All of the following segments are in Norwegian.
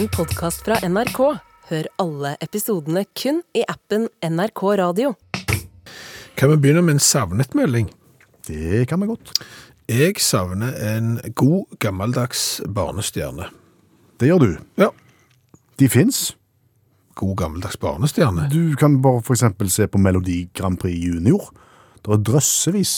en podkast fra NRK. Hør alle episodene kun i appen NRK Radio. Kan vi begynne med en savnetmelding? Det kan vi godt. Jeg savner en god, gammeldags barnestjerne. Det gjør du. Ja. De fins. God, gammeldags barnestjerne. Du kan bare for eksempel se på Melodi Grand Prix Junior. Det er drøssevis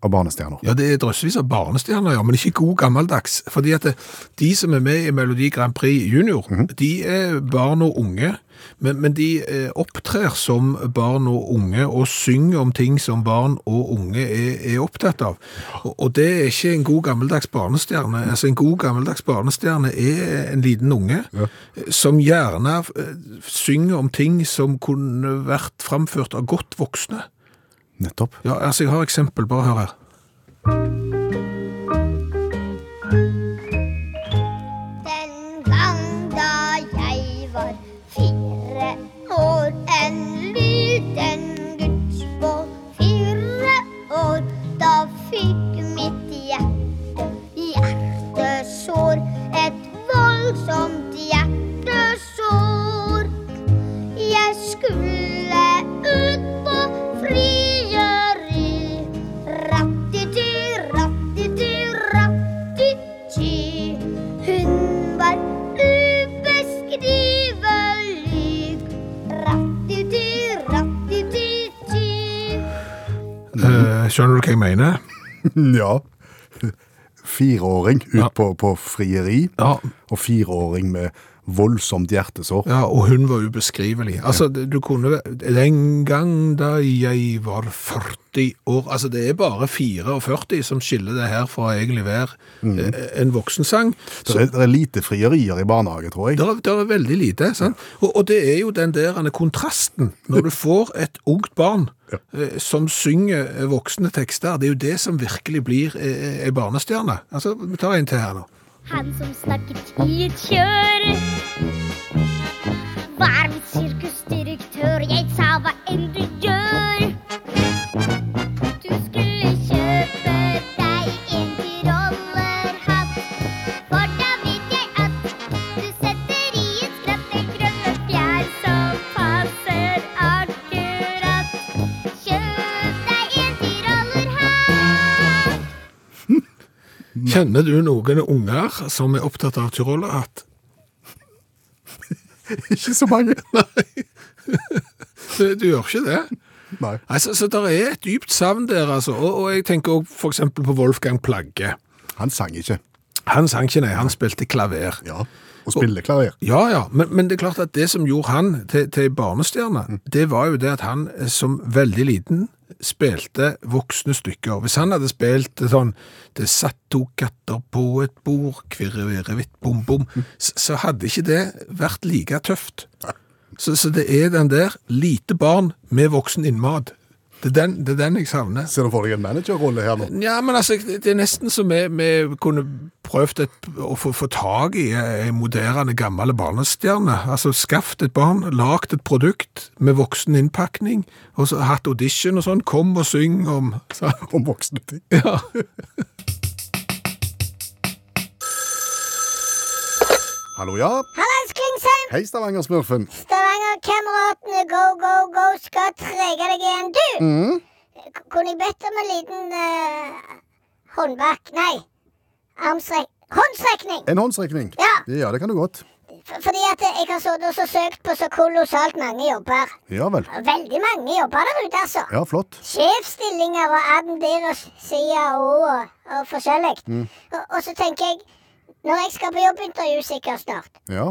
av barnestjerner. Ja, det er drøssevis av barnestjerner, ja, men ikke god, gammeldags. Fordi at det, de som er med i Melodi Grand Prix Junior, de er barn og unge. Men, men de eh, opptrer som barn og unge og synger om ting som barn og unge er, er opptatt av. Og, og det er ikke en god gammeldags barnestjerne. Altså En god gammeldags barnestjerne er en liten unge ja. som gjerne eh, synger om ting som kunne vært framført av godt voksne. Nettopp. Ja, altså Jeg har eksempel, bare hør her. Eh, skjønner du hva jeg mener? Ja. Fireåring ut Ja. på, på frieri, Ja. og fireåring med voldsomt hjertesår. Ja, og hun var ubeskrivelig. Altså, du kunne Den gang da jeg var 40 år Altså, det er bare 44 som skiller det her fra egentlig være mm. en voksensang. Det er, det er lite frierier i barnehage, tror jeg. Det er, det er veldig lite, sant? Og, og det er jo den der kontrasten. Når du får et ungt barn ja. som synger eh, voksne tekster, det er jo det som virkelig blir eh, ei barnestjerne. Altså, vi tar en til her nå. Han som snakket i et kjør Kjenner du noen unger som er opptatt av tyrolerhatt? Ikke så mange. Du, du gjør ikke det? Nei. Altså, så det er et dypt savn der, altså. Og, og jeg tenker for eksempel på Wolfgang Plagge. Han sang ikke. Han sang ikke, nei, han spilte klaver. Ja. Og spille klaver. Ja, ja, men, men det er klart at det som gjorde han til, til barnestjerne, det var jo det at han eh, som veldig liten spilte voksne stykker. Hvis han hadde spilt sånn Det satt to katter på et bord, kvirrevere vitt, bom, bom, så, hadde ikke det vært like tøft. Så, så det er den der lite barn med voksen innmat. Det er den, det er den jeg savner. Ser du for deg en managerrolle her nå? Ja, men altså, det er nesten som vi, vi kunne prøvd et, å få, få tag i ei moderne, gammel barnestjerne. Altså, skaffet et barn, lagt et produkt med voksen innpakning, og så hatt audition og sånn. Kom og syng om så, Om voksne ting. Ja. Hallo, ja. Hallais, Klingsheim! Hei, Stavanger-smurfen. Stavanger-kameratene Go, Go, Go skal trege deg igjen. Du, Mm. kunne jeg bedt om en liten uh, håndbak... Nei, armstrek... Håndstrekning! En håndsrekning. Ja. Ja, det kan du godt. Fordi at jeg har sittet og så søkt på så kolossalt mange jobber. Ja vel. Veldig mange jobber der ute, altså. Ja, flott. Sjefsstillinger og admdir og CIO og, og forskjellig. Og, og så tenker jeg, når jeg skal på jobbintervju sikkert snart Ja.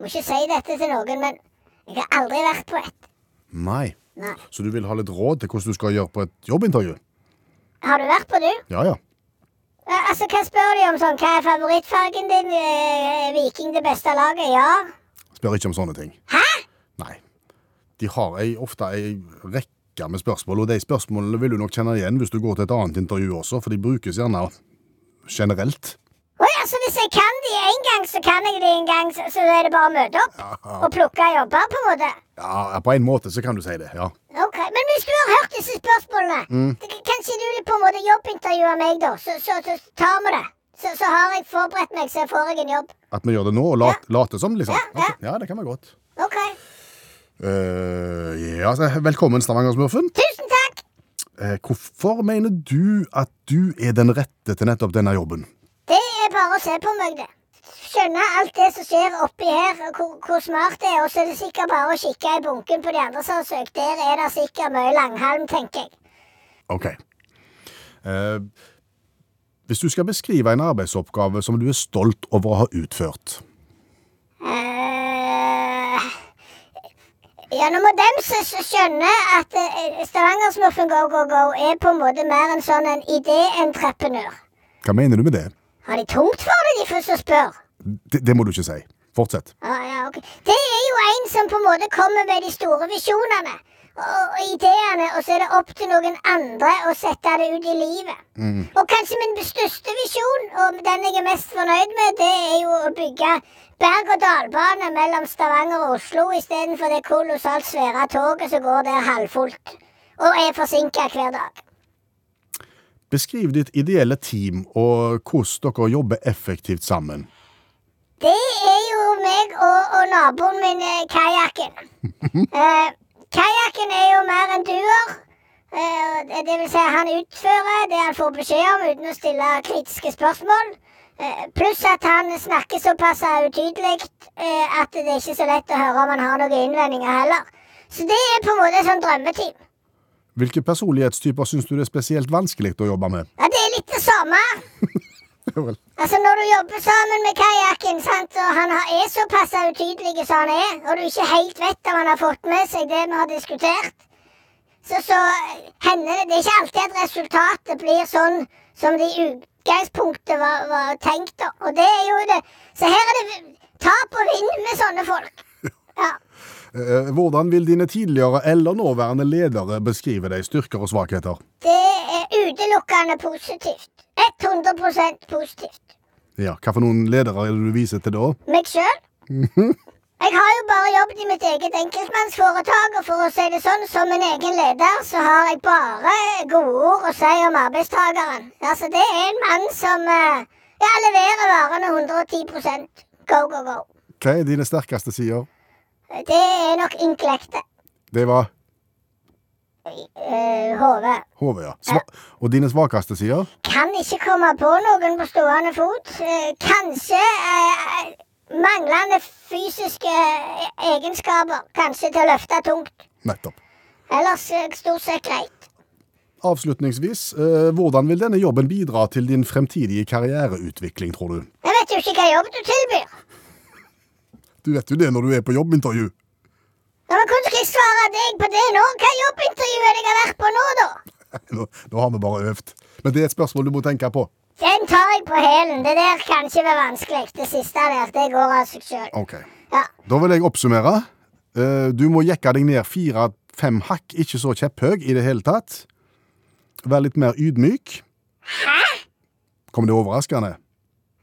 Må ikke si dette til noen, men jeg har aldri vært på et. Nei. Nei. Så du vil ha litt råd til hvordan du skal gjøre på et jobbintervju? Har du vært på, du? Ja, ja. Ja, Altså, Hva spør de om sånn? Hva er favorittfargen din? Eh, Viking det beste laget? Ja. Spør ikke om sånne ting. Hæ? Nei. De har ei, ofte ei rekke med spørsmål, og de spørsmålene vil du nok kjenne igjen hvis du går til et annet intervju også, for de brukes gjerne generelt. Oi, så Hvis jeg kan de en gang, så kan jeg de en gang. Så, så er det bare å møte opp og plukke jobber, på en måte. Ja, på en måte så kan du si det, ja. Ok, Men hvis du har hørt disse spørsmålene, Mm. kanskje du vil på en måte jobbintervjue meg, da? Så, så, så tar vi det. så, så har jeg forberedt meg, så får jeg en jobb. At vi gjør det nå og lat, later som, liksom? Ja, ja. Ok, ja, det kan være godt. OK. Eh, ja, så velkommen, Stavanger-smurfen. Tusen takk. Eh, hvorfor mener du at du er den rette til nettopp denne jobben? Er bare å se på meg, det. Skjønne alt det som skjer oppi her, og hvor, hvor smart det er. Og så er det sikkert bare å kikke i bunken på de andre som har søkt. Der er det sikkert mye langhalm, tenker jeg. Ok. Eh, hvis du skal beskrive en arbeidsoppgave som du er stolt over å ha utført, Eh, ja, nå må dem skjønne at Stavangersmurfen Go Go Go er på en måte mer en sånn en idéentreprenør. hva mener du med det? Har de tungt for det, de først som spør? det? Det må du ikke si. Fortsett. Ah, ja, okay. Det er jo en som på en måte kommer med de store visjonene og, ideene, og så er det opp til noen andre å sette det ut i livet. Og kanskje min største visjon, og den jeg er mest fornøyd med, det er jo å bygge berg-og-dal-bane mellom Stavanger og Oslo istedenfor det kolossalt svære toget som går der halvfullt og er forsinka hver dag. Beskriv ditt ideelle team og hvordan dere jobber effektivt sammen. Det er jo meg og, og naboen min, eh, kajakken. Eh, kajakken er jo mer en duer. Eh, det vil si, han utfører det han får beskjed om uten å stille kritiske spørsmål. Eh, pluss at han snakker såpass utydelig eh, at det er ikke så lett å høre om han har noen innvendinger heller. Så det er på en måte et sånn drømmeteam. Hvilke personlighetstyper syns du det er spesielt vanskelig å jobbe med? Ja, det er litt det samme. Altså Når du jobber sammen med kajakken, sant, og han er såpass utydelig som han er, og du ikke helt vet om han har fått med seg det vi har diskutert, så, så hender det Det er ikke alltid at resultatet blir sånn som det i utgangspunktet var, var tenkt. Og det er jo det. Så her er det tap og vinn med sånne folk. Ja. Eh, hvordan vil dine tidligere eller nåværende ledere beskrive deg styrker og svakheter? Det er utelukkende positivt. 100% positivt. Ja, Hva for noen ledere er det du viser til da? Meg sjøl. Jeg har jo bare jobbet i mitt eget enkeltmannsforetak, og for å si det sånn, som en egen leder, så har jeg bare gode ord å si om arbeidstakeren. Altså, det er en mann som eh, ja, leverer varene 110% Go, go, go. Hva er dine sterkeste sider? Det er nok inklekte. Det var HV. hodet, ja. Sva og dine svakeste sider? Kan ikke komme på noen på stående fot. Eh, kanskje eh, manglende fysiske egenskaper. Kanskje til å løfte tungt. Nettopp. Ellers eh, stort sett greit. Avslutningsvis, eh, hvordan vil denne jobben bidra til din fremtidige karriereutvikling, tror du? Jeg vet jo ikke hva jobb du tilbyr. Du vet jo det når du er på jobbintervju. Ja, men Hvordan skal jeg svare deg på det nå? Hva jobbintervju er det jeg har vært på nå, da? Nå, nå har vi bare øvd. Men det er et spørsmål du må tenke på. Den tar jeg på hælen. Det der kan ikke være vanskelig. Det siste der, det går av seg sjøl. Ok. Ja. Da vil jeg oppsummere. Eh, Du må jekke deg ned fire-fem hakk, ikke så kjepphøy i det hele tatt. Vær litt mer ydmyk. Hæ? Kommer det overraskende?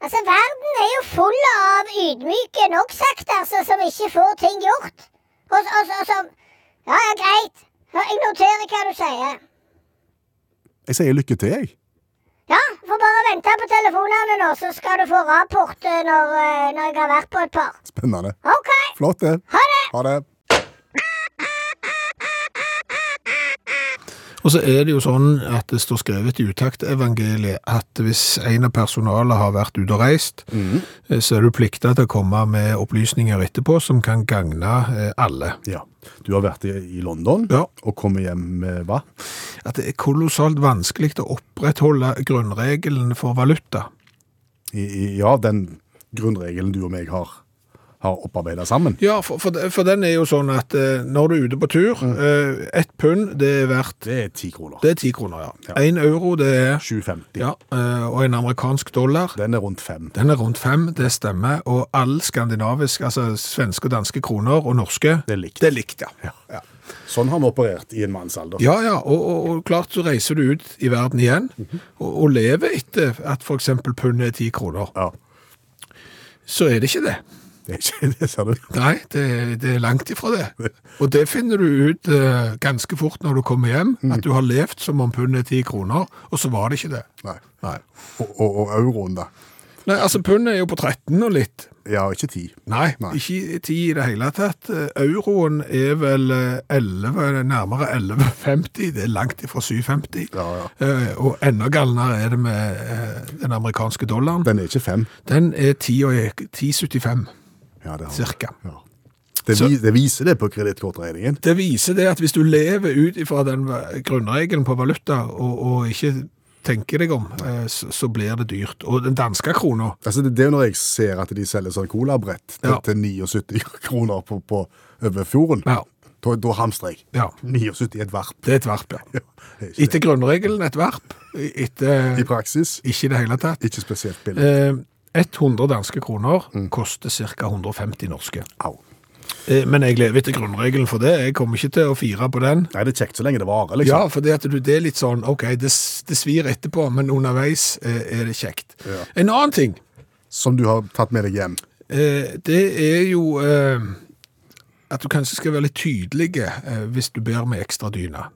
Altså, verden er jo full av ydmyke noksakterser som ikke får ting gjort. Og, og, og som Ja, ja, greit. Jeg noterer hva du sier. Jeg sier lykke til, jeg. Ja, får bare vente på telefonene nå, så skal du få rapport eh, når, eh, når jeg har vært på et par. Spennende. OK. Flott, det. Ha det. Ha det. Og så er det jo sånn at det står skrevet i utaktevangeliet at hvis en av personalet har vært ute og reist, mm. så er du plikta til å komme med opplysninger etterpå som kan gagne eh, alle. Ja. Du har vært i, i London Ja. og kommet hjem med hva? At det er kolossalt vanskelig å opprettholde grunnregelen for valuta. I, i, ja, den grunnregelen du og meg har, har opparbeida sammen. Ja, for, for, for den er jo sånn at eh, når du er ute på tur, eh, ett pund det er verdt Det er ti kroner. Det er ti kroner, ja. Ja. Euro det er 7,50. Ja, eh, og en amerikansk dollar Den er rundt fem. Den er rundt fem, det stemmer. Og all skandinavisk, altså svenske og danske kroner og norske Det er likt. Det er likt, ja. Ja. ja. Sånn har vi operert i en mannsalder. Ja, ja, og, og, og klart så reiser du ut i verden igjen, og, og lever etter at eksempel pundet er ti kroner. Ja. Så er det ikke det. Det er ikke det, ser du. Nei, det, det er langt ifra det. Og det finner du ut eh, ganske fort når du kommer hjem, at du har levd som om pundet er ti kroner, og så var det ikke det. Nei. Nei. Og, og, og euroen, da. Nei, altså pundet er jo på 13 og litt. Ja, ikke 10. Nei, Nei. ikke 10 i det hele tatt. Eh, Euroen er vel eh, 11, nærmere 11,50. Det er langt ifra 7,50. Ja, ja. Eh, Og enda galnere er det med eh, den amerikanske dollaren. Den er ikke 5. Den er 10 10,75 Ja, det har cirka. Ja. Det, Så- vi, det viser det på kredittkortregningen. Det viser det at hvis du lever ut ifra den va- grunnregelen på valuta, og, og ikke tenker deg om, eh, så, så blir det dyrt. Og den danske krona, Altså, det, det er jo når jeg ser at de selger sånn colabrett til, Ja. til 79 kroner på, på over fjorden. ja, Da, da hamstrer jeg. ja, 79 er et varp. det er et varp, ja. Ja, det er ikke Etter grunnregelen et varp, etter. I praksis ikke i det hele tatt. ikke spesielt billig. Eh, 100 danske kroner koster ca. 150 norske. Au. Eh, Men jeg lever etter grunnregelen for det. Jeg kommer ikke til å fire på den. Nei, det er kjekt så lenge det varer, liksom. Ja, for det, at du, det er litt sånn, ok, det, s- det svir etterpå, men underveis eh, er det kjekt. Ja. En annen ting, Som du har tatt med deg hjem. eh, det er jo eh, at du kanskje skal være litt tydelig eh, hvis du ber med ekstra dyne.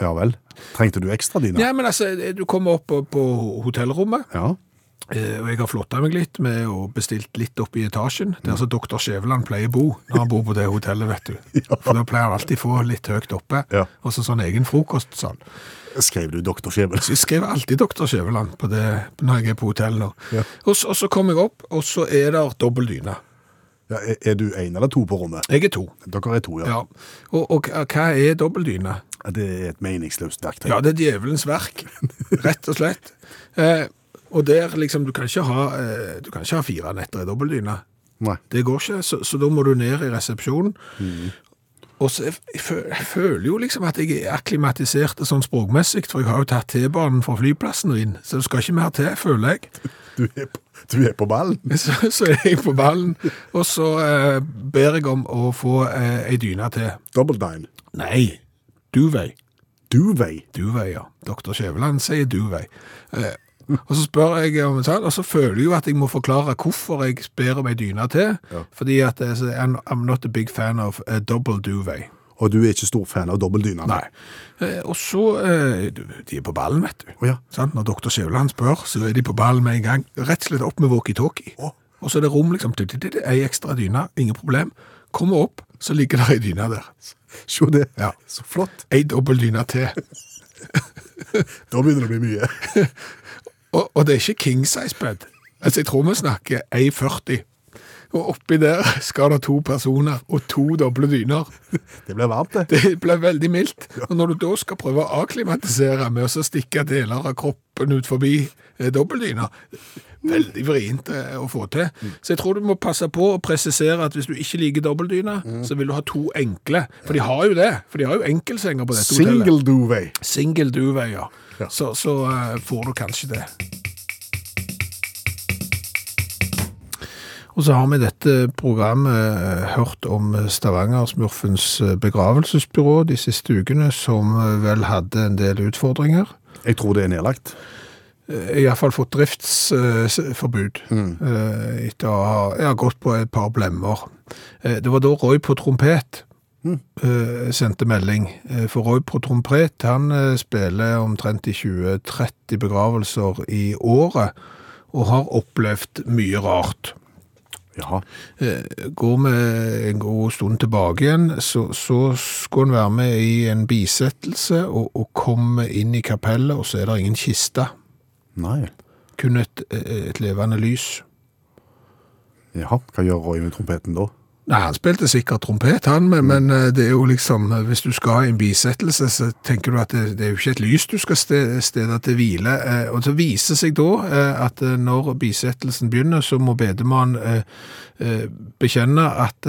Ja vel. Trengte du ekstra dyne? Ja, men altså, eh, du kommer opp på, på hotellrommet, Ja. Eh, Og jeg har flotta meg litt med å bestilt litt opp i etasjen. Det er altså doktor Skjæveland pleier å bo når han bor på det hotellet, vet du. For da pleier han alltid få litt høyt oppe. Ja. Og så sånn egen frokostsal. Skrev du doktor Skjæveland? Jeg skriver alltid doktor Skjæveland når jeg er på hotell nå. Ja. Og, så, og så kommer jeg opp, og så er det dobbel dyne. Ja, er, er du én eller to på rommet? Jeg er to. Dere er to, ja. Og, og hva er dobbel dyne? Det er et meningsløst verktøy. Ja, det er djevelens verk, rett og slett. Eh, og der liksom, du kan ikke ha, eh, du kan ikke ha fire netter i dobbeltdyne. Det går ikke, så, så da må du ned i resepsjonen. Og så jeg, jeg, føl- jeg føler jo liksom at jeg er akklimatisert sånn språkmessig, for jeg har jo tatt T-banen fra flyplassen og inn, så det skal ikke mer til, føler jeg. Du er på, du er på ballen? Så, så er jeg på ballen, og så eh, ber jeg om å få eh, ei dyne til. Double dine. Nei, duvet. Duvet. Duvet, ja. Dr. Skjæveland sier duvet. Eh, og så spør jeg om en sånn, og så føler jeg jo at jeg må forklare hvorfor jeg ber om ei dyne til. Fordi at eh, I'm, not a big fan of a double duvet. Og du er ikke stor fan av dobbeltdyner? Nei. Eh, og så eh, De er på ballen, vet du. Oh, ja. sånn? Når dr. Skjævland spør, så er de på ballen med en gang. Rett og slett opp med walkietalkie. Oh. Og så er det rom, liksom. Ei ekstra dyne, ingen problem. Kommer opp, så ligger det ei dyne der. Se det. Ja. Så flott. Ei dobbel dyne til. Da begynner det å bli mye. Og, og det er ikke king size bed. Altså, jeg tror vi snakker 1,40. Og oppi der skal det to personer og to doble dyner. Det blir varmt, det. Det blir veldig mildt. Og når du da skal prøve å akklimatisere med å stikke deler av kroppen ut forbi eh, dobbeltdyna, veldig vrient eh, å få til. Så jeg tror du må passe på å presisere at hvis du ikke liker dobbeltdyna, så vil du ha to enkle. For de har jo det. For de har jo enkeltsenger på dette hotellet. Single duvet. Single duvet, ja. Ja. Så, så uh, får du kanskje det. Og så har vi i dette programmet eh, hørt om Stavanger-smurfens eh, begravelsesbyrå de siste ukene, som vel hadde en del utfordringer. Jeg tror det er nedlagt. Iallfall I hvert fall fått driftsforbud mm. etter å ha gått på et par blemmer. Det var da Roy på trompet eh, sendte melding. Eh, For Roy på trompet han eh, spiller omtrent i 20-30 begravelser i året, og har opplevd mye rart. Jaha. Går vi en god stund tilbake igjen, så, så skulle han være med i en bisettelse og, og komme inn i kapellet, og så er det ingen kiste. Nei. Kun et, et levende lys. Jaha. Hva gjør Roy med trompeten da? Nei, han spilte sikkert trompet, han, men, men eh, det er jo liksom, eh, hvis du skal ha en bisettelse, så tenker du at det, det er jo ikke et lys du skal stede, stede til hvile. eh, Og så viser seg da at når bisettelsen begynner, så må bedemann bekjenne at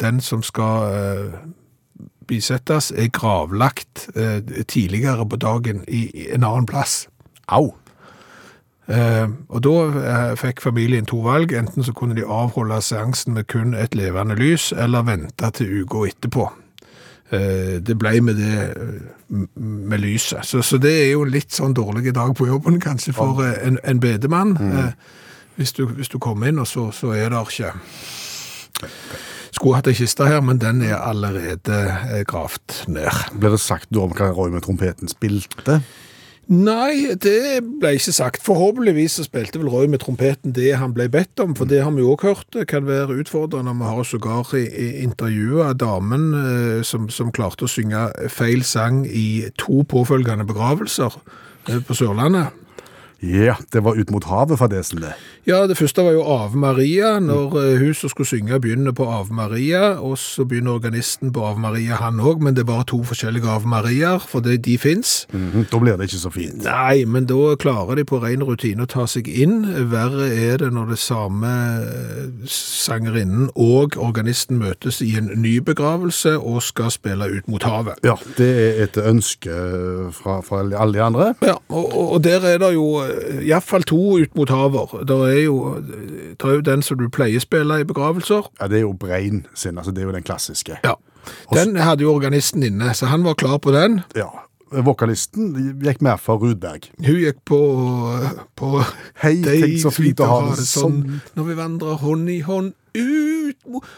den som skal bisettes, er gravlagt tidligere på dagen i en annen plass. Au. Eh, og da eh, fikk familien to valg. Enten så kunne de avholde seansen med kun et levende lys, eller vente til uka etterpå. Eh, det ble med det med lyset. Så, så det er jo en litt sånn dårlig dag på jobben, kanskje, for en, en bedemann. Mm. Hvis du, hvis du kommer inn, og så, så er det ikke Skulle hatt ei kiste her, men den er allerede gravd ned. Blir det sagt da om hva Roy med trompeten spilte? Nei, det ble ikke sagt. Forhåpentligvis så spilte vel Roy med trompeten det han ble bedt om, for det har vi jo også hørt kan være utfordrende. Vi har sågar intervjua damen eh, som, som klarte å synge feil sang i to påfølgende begravelser eh, på Sørlandet. Ja, det var ut mot havet, fadesen det. Ja, det første var jo Ave Maria, når eh, hun som skulle synge begynner på Ave Maria, og så begynner organisten på Ave Maria han òg, men det er bare to forskjellige Ave Mariaer, for det, de fins. Mhm, Da blir det ikke så fint. Nei, men da klarer de på ren rutine å ta seg inn. Verre er det når det samme eh, sangerinnen og organisten møtes i en ny begravelse og skal spille ut mot havet. Ja, det er et ønske fra, fra alle de andre. Ja, og- og der er det jo iallfall to ut mot haver. Det er jo, er jo den som du pleier å spille i begravelser. Ja, det er jo Brein sin, altså det er jo den klassiske. Ja. Den hadde jo organisten inne, så han var klar på den. Ja. Vokalisten gikk mer for Rudberg. Hun gikk på, på Hei, tenk så fint å ha det sånn. Når vi vandrer hånd i hånd ut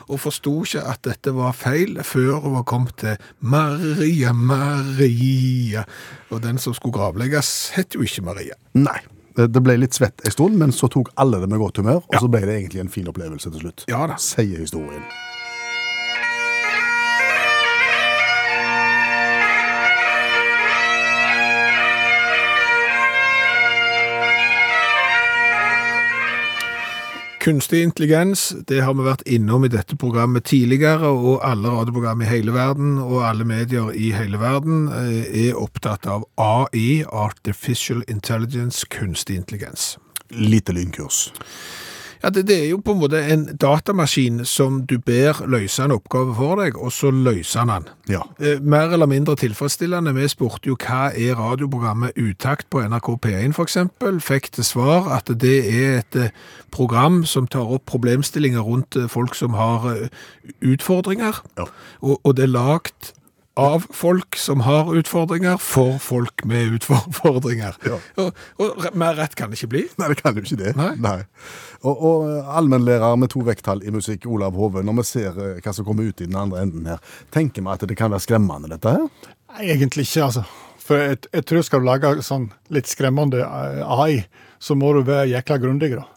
Og forsto ikke at dette var feil før hun var kommet til Maria, Maria. Og den som skulle gravlegges, het jo ikke Maria. Nei. Det ble litt svett en stund, men så tok alle det med godt humør, og så ble det egentlig en fin opplevelse til slutt. Ja da. Sier historien. Kunstig intelligens, det har vi vært innom i dette programmet tidligere, og alle radioprogram i hele verden og alle medier i hele verden eh, er opptatt av AI, Artificial Intelligence, kunstig intelligens. Lite lynkurs. Ja, det, det er jo på en måte en datamaskin som du ber løse en oppgave for deg, og så løser han den. Ja. Eh, mer eller mindre tilfredsstillende. Vi spurte jo hva er radioprogrammet Utakt på NRK P1 for eksempel. Fikk til svar at det er et eh, program som tar opp problemstillinger rundt eh, folk som har eh, utfordringer. Ja. Og, og det er lagt av folk som har utfordringer, for folk med utfordringer. Ja. Og, og mer rett kan det ikke bli. Nei, det kan jo ikke det. Nei. Og, og allmennlærer med to vekttall i musikk, Olav Hove, når vi ser eh, hva som kommer ut i den andre enden her, tenker vi at det kan være skremmende, dette her? Nei, egentlig ikke, altså. For jeg, jeg tror skal du lage sånn litt skremmende eh, AI, så må du være jækla grundig, da.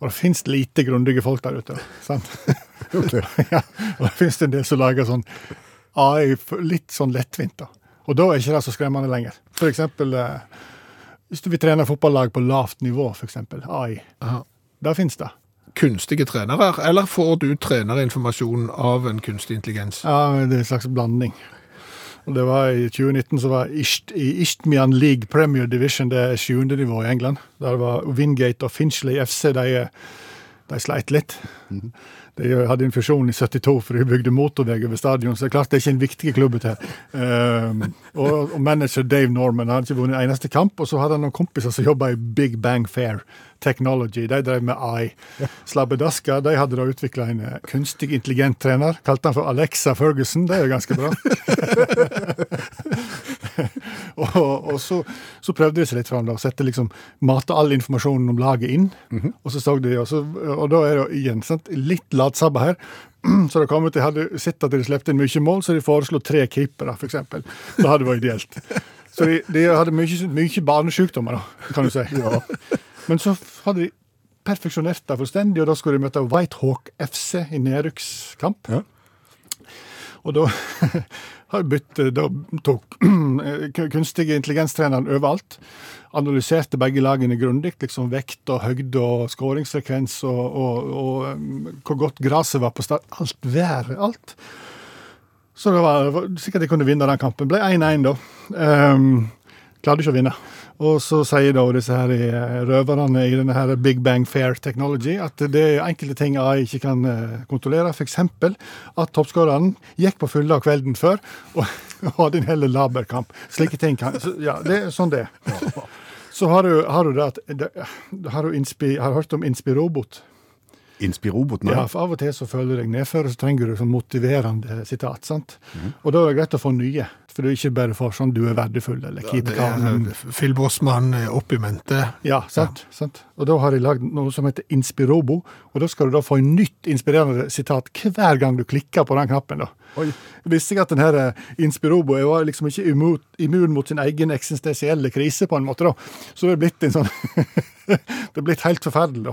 Og det finnes lite grundige folk der ute. sant? ja, og det finnes en del som lager sånn AI litt sånn lettvint. da. Og da er ikke det så skremmende lenger. For eksempel eh, hvis du vil trene fotballag på lavt nivå, eksempel AI. Aha. Da finnes det. kunstige trenere, eller får du trenerinformasjon av en kunstig intelligens? Ja, det er en slags blanding. Det var I 2019 så var Isht, i Ishtmian League Premier Division, det er sjuende nivå i England. Der var Wingate og Finchley FC, de, de sleit litt. De hadde en fusjon i 72 for de bygde motorvei over stadion, så det er klart det er ikke en viktig klubb. Til. Um, og, og manager Dave Norman hadde ikke vunnet en eneste kamp, og så hadde han noen kompiser som jobba i Big Bang Fair Technology. De drev med AI. Slabbedaska de hadde da utvikla en eh, kunstig intelligent trener. Kalte han for Alexa Ferguson. Det er jo ganske bra. og så, så prøvde de seg litt fram. da, Sette liksom, Mate all informasjonen om laget inn. Og så så de, og, så, og da er det igjen sant, litt latsabba her. Så det kom ut, De hadde sett at de slapp inn mye mål, så de foreslo tre keepere, f.eks. Det hadde vært ideelt. Så de, de hadde mye, mye barnesykdommer, da, kan du si. Men så hadde de perfeksjonert det fullstendig, og da skulle de møte Whitehawk FC i nedrykkskamp. Ja. Og da har bytt, da tok kunstige intelligenstreneren overalt. Analyserte begge lagene grundig, liksom vekt og høgde og skåringsfrekvens og, og, og um, hvor godt gresset var på start. Alt været, alt. Så det var, sikkert de kunne vinne den kampen. Ble 1-1, da. Um, klarte ikke å vinne. Og så sier da disse her eh, røverne i denne her Big Bang Fair Technology at det er enkelte ting AI ikke kan eh, kontrollere. F.eks. at toppskåreren gikk på fylla kvelden før og, og hadde en hel laberkamp. Slike ting kan så, Ja, det er sånn det er. Så har du, har du det at har, du inspi, har du hørt om Inspirobot? Inspirobot, nei. Ja, for Av og til så føler du deg nedfor, og så trenger du sånn motiverende sitat. sant? Og da er det greit å få nye, for du ikke bare får sånn 'du er verdifull' eller 'keep calm'. er Phil Bossmann er opp i mente. Ja, sant, sant. Og da har jeg lagd noe som heter Inspirobo, og da skal du da få en nytt inspirerende sitat hver gang du klikker på den knappen. da. Oi. Visste jeg at den her eh, Inspirobo jeg var liksom ikke immun, mot sin egen eksistensielle krise, på en måte, da. Så det er blitt en sånn Det er blitt helt forferdelig, da.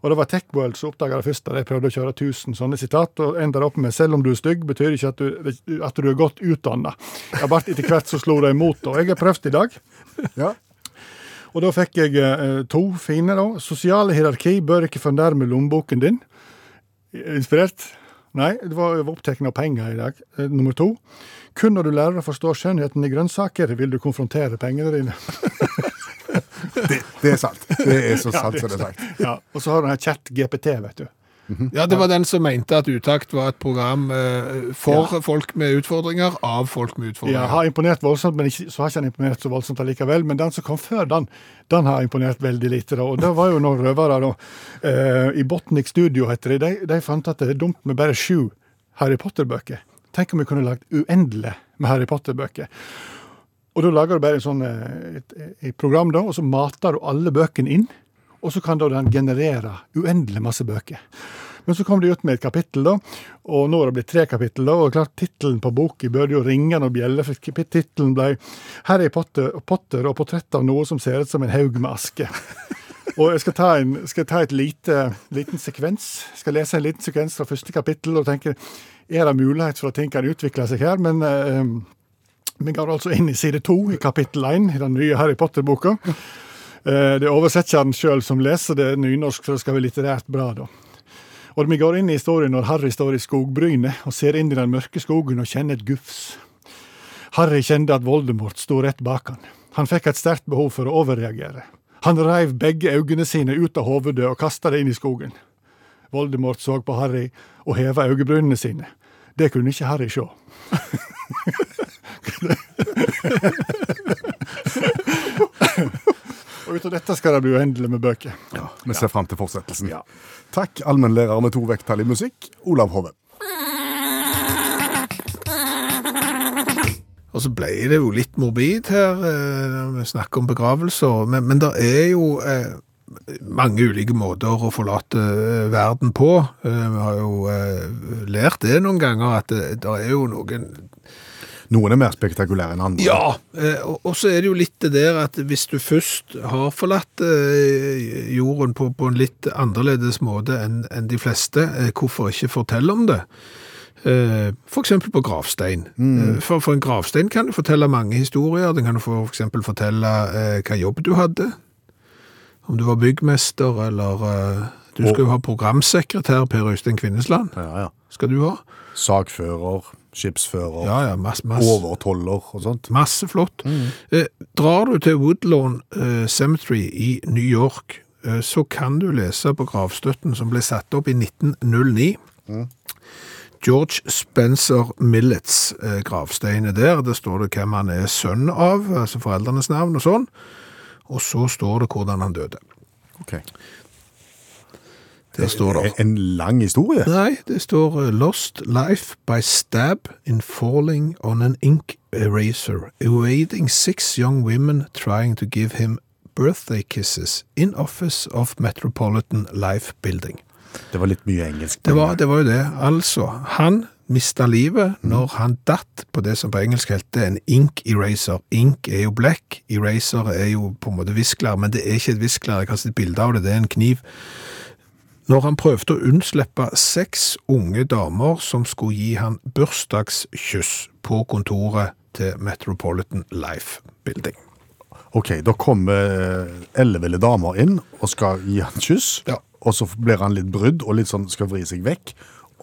Og det var Techworld som oppdaga det først, da de prøvde å kjøre 1000 sånne sitat, og enda opp med 'selv om du er stygg, betyr ikke at du, at du er godt utdanna'. Bare etter hvert så slo de imot, og jeg har prøvd i dag. Ja. Og da fikk jeg eh, to fine. da. Sosiale hierarki bør ikke fornærme lommeboken din. Inspirert? Nei, det var, var opptatt av penger i dag. Eh, nummer to. Kun når du lærer å forstå skjønnheten i grønnsaker, vil du konfrontere pengene dine. Det, det er sant. Det er så sant det som det er sagt. Ja, Og så har du den her chat-GPT, vet du. Ja, det var den som mente at Utakt var et program eh, for folk med utfordringer, av folk med Ja, utfordringer. har imponert voldsomt, men ikke, så har ikke han imponert så voldsomt allikevel. Men den som kom før den, den har imponert veldig lite. da. Og det var jo noen røvere da, eh, i Botnik Studio, heter de. De, de fant at det er dumt med bare sju Harry Potter-bøker. Tenk om vi kunne lagd uendelig med Harry Potter-bøker. Og da lager du bare en sånn, eh, et, et program, da, og så mater du alle bøkene inn. Og så kan da den generere uendelig masse bøker. Men så kom de ut med et kapittel, da, og nå har det blitt tre kapittel. da, og klart Tittelen på boka burde jo ringe noen bjeller, for tittelen ble 'Harry Potter, Potter og portrett av noe som ser ut som en haug med aske'. Og jeg skal ta, en, skal ta et lite, liten sekvens. Jeg skal lese en liten sekvens fra første kapittel og tenke er det mulighet for at ting kan utvikle seg her. Men eh, vi går altså inn i side to i kapittel én i den nye Harry Potter-boka. Eh, Det er oversetteren sjøl som leser det nynorsk, så det skal være litterært bra, da. Og vi går inn i historien når Harry står i skogbrynet og ser inn i den mørke skogen og kjenner et gufs. Harry kjente at Voldemort sto rett bak han. Han fikk et sterkt behov for å overreagere. Han reiv begge øynene sine ut av hovedet og kasta det inn i skogen. Voldemort så på Harry og heva øyebrynene sine. Det kunne ikke Harry sjå. og ut av dette skal det bli uendelig med bøker. Vi ser fram til fortsettelsen. Ja. Takk, allmennlærer med to vekttall i musikk, Olav Hove. Og så ble det jo litt morbid her, eh, når vi snakker om begravelser, men, men det er jo eh, mange ulike måter å forlate eh, verden på. Eh, vi har jo eh, lært det noen ganger, at det, det er jo noen Noen er mer spektakulære enn andre. Ja, eh, og så er det jo litt det der at hvis du først har forlatt eh, jorden på, på en litt annerledes måte enn en de fleste, eh, hvorfor ikke fortelle om det? F.eks. For på gravstein. Mm. For, for en gravstein kan du fortelle mange historier. Den kan du for eksempel fortelle eh, hva jobb du hadde. Om du var byggmester, eller eh, du skal jo ha programsekretær Per Øystein Kvinnesland. Ja, ja. Skal du ha? Sagfører, skipsfører, Ja, ja, masse, masse. overtoller og sånt. Masse flott. Eh, drar du til Woodlawn eh, Cemetery i New York, eh, så kan du lese på gravstøtten som ble satt opp i 1909. George Spencer Millets eh, gravstein er der. Der står det hvem han er sønn av, altså foreldrenes navn og sånn. Og så står det hvordan han døde. Ok. Der står det. En lang historie. Nei, det står eh, Lost life by stab in falling on an ink eraser, Awaiting six young women trying to give him birthday kisses in office of Metropolitan Life Building. Det var litt mye engelsk. Det var, det var jo det. Altså, han mista livet når han datt på det som på engelsk heter en ink eraser. Ink er jo black, eraser er jo på en måte visklær, men det er ikke et visklær. Jeg har sett bilde av det, det er en kniv. Når han prøvde å unnslippe seks unge damer som skulle gi han bursdagskyss på kontoret til Metropolitan Life Building. Ok, da kommer elleville damer inn og skal gi han kyss, Ja. og så blir han litt brydd og litt sånn skal vri seg vekk,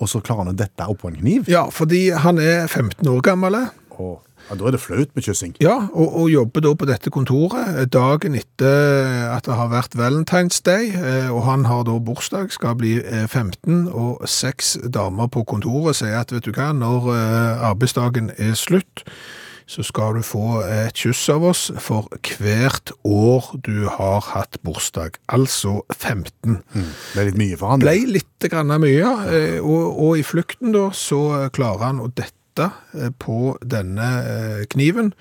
og så klarer han å dette opp på en kniv. Ja, fordi han er 15 år gammel. Og ja, da er det flaut med kyssing. Ja, og, og jobber da på dette kontoret eh, dagen etter at det har vært Valentine's Day, eh, og han har da bursdag, skal bli eh, 15, og seks damer på kontoret sier at vet du hva, når eh, arbeidsdagen er slutt, så skal du få et kyss av oss for hvert år du har hatt bursdag. Altså 15. Det er litt mye for han. Ble litt grann mye, ja. og, og i flukten da, så klarer han å dette eh, på denne eh, kniven,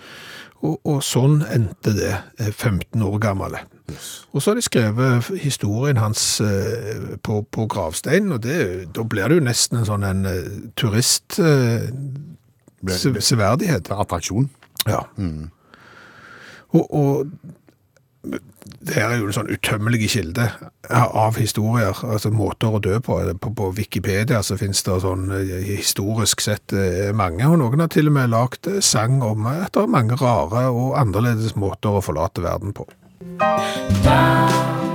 og, og sånn endte det, eh, 15 år gammel. Og så har de skrevet historien hans eh, på, på gravsteinen, og det, da blir det jo nesten en sånn en turistseverdighet. eh. Er attraksjon. Ja. Og, og det her er jo en sånn utømmelig kilde av historier, altså måter å dø på. På, på Wikipedia så finnes det sånn eh, historisk sett eh, mange, og noen har til og med lagt eh, sang om at det er mange rare og annerledes måter å forlate verden på. Dumb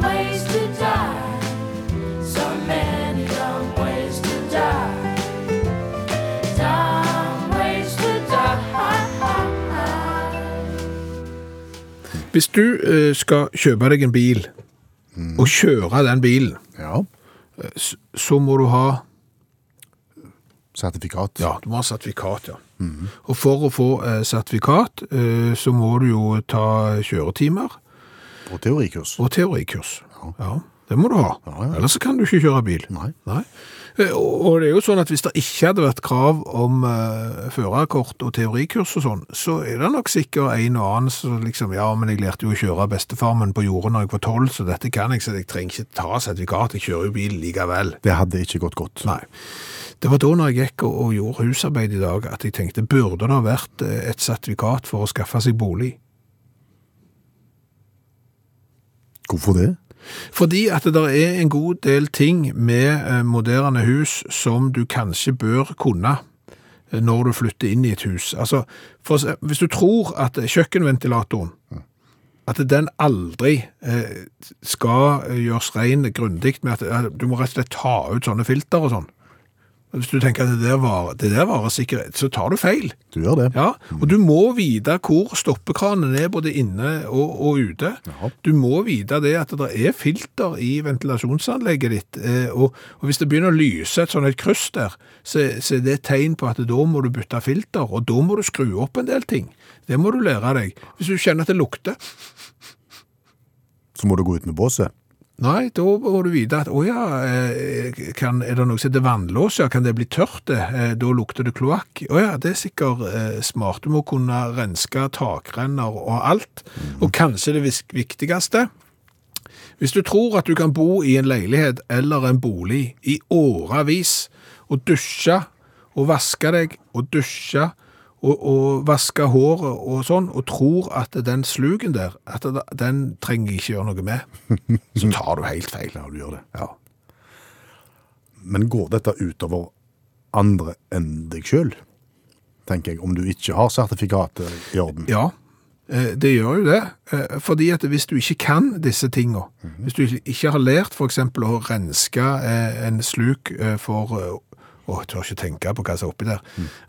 Hvis du eh, skal kjøpe deg en bil, og kjøre den bilen, Ja. s- så må du ha Sertifikat. Ja, du må ha sertifikat, ja. Og for å få eh, sertifikat, eh, så må du jo ta kjøretimer Og teorikurs. og teorikurs. Ja, det må du ha. Ja, ja. Ellers så kan du ikke kjøre bil. Nei. Eh, Og og det er jo sånn at hvis det ikke hadde vært krav om uh, førerkort og teorikurs og sånn, så er det nok sikkert en og annen som liksom, ja, men jeg lærte jo å kjøre bestefarmen på jordet når jeg var 12, så dette kan jeg, så jeg trenger ikke ta sertifikat, jeg kjører jo bil likevel. Det hadde ikke gått godt. Nei. Det var da når jeg gikk og, og gjorde husarbeid i dag, at jeg tenkte, burde det ha vært eh, et sertifikat for å skaffe seg bolig? Hvorfor det? Fordi at det der er en god del ting med eh, moderne hus som du kanskje bør kunne eh, når du flytter inn i et hus. Altså, for, hvis du tror at kjøkkenventilatoren, at den aldri eh, skal gjøres ren grundig med at du må rett og slett ta ut sånne filter og sånn. Hvis du tenker at det der var, det der var sikkerhet, så tar du feil. Du gjør det. Ja, og du må vite hvor stoppekranen er både inne og, og ute. Ja. Du må vite det at det er filter i ventilasjonsanlegget ditt, eh, og, og hvis det begynner å lyse et sånt et kryss der, så, så er det et tegn på at da må du bytte filter, og da må du skru opp en del ting. Det må du lære deg. Hvis du kjenner at det lukter, Så må du gå ut med båset. Nei, da må du vite at å ja, eh, kan, er det noe som heter vannlås, ja, kan det bli tørt det? Eh, Da lukter det kloakk. Å ja, det er sikkert eh, smart. Du må kunne renske takrenner og alt. Og kanskje det viktigste, hvis du tror at du kan bo i en leilighet eller en bolig i årevis, og dusje og vaske deg og dusje og, og vaske håret og sånn, og tror at den sluken der, at den trenger jeg ikke gjøre noe med, så tar du helt feil. Ja, du gjør det. Ja. Men går dette utover andre enn deg sjøl? Tenker jeg, om du ikke har sertifikatet i orden. Ja, eh, det gjør jo det. Eh, Fordi at hvis du ikke kan disse tingene, hvis du ikke har lært eksempel å renske eh, en sluk for Å, jeg tør ikke tenke på hva som er oppi der.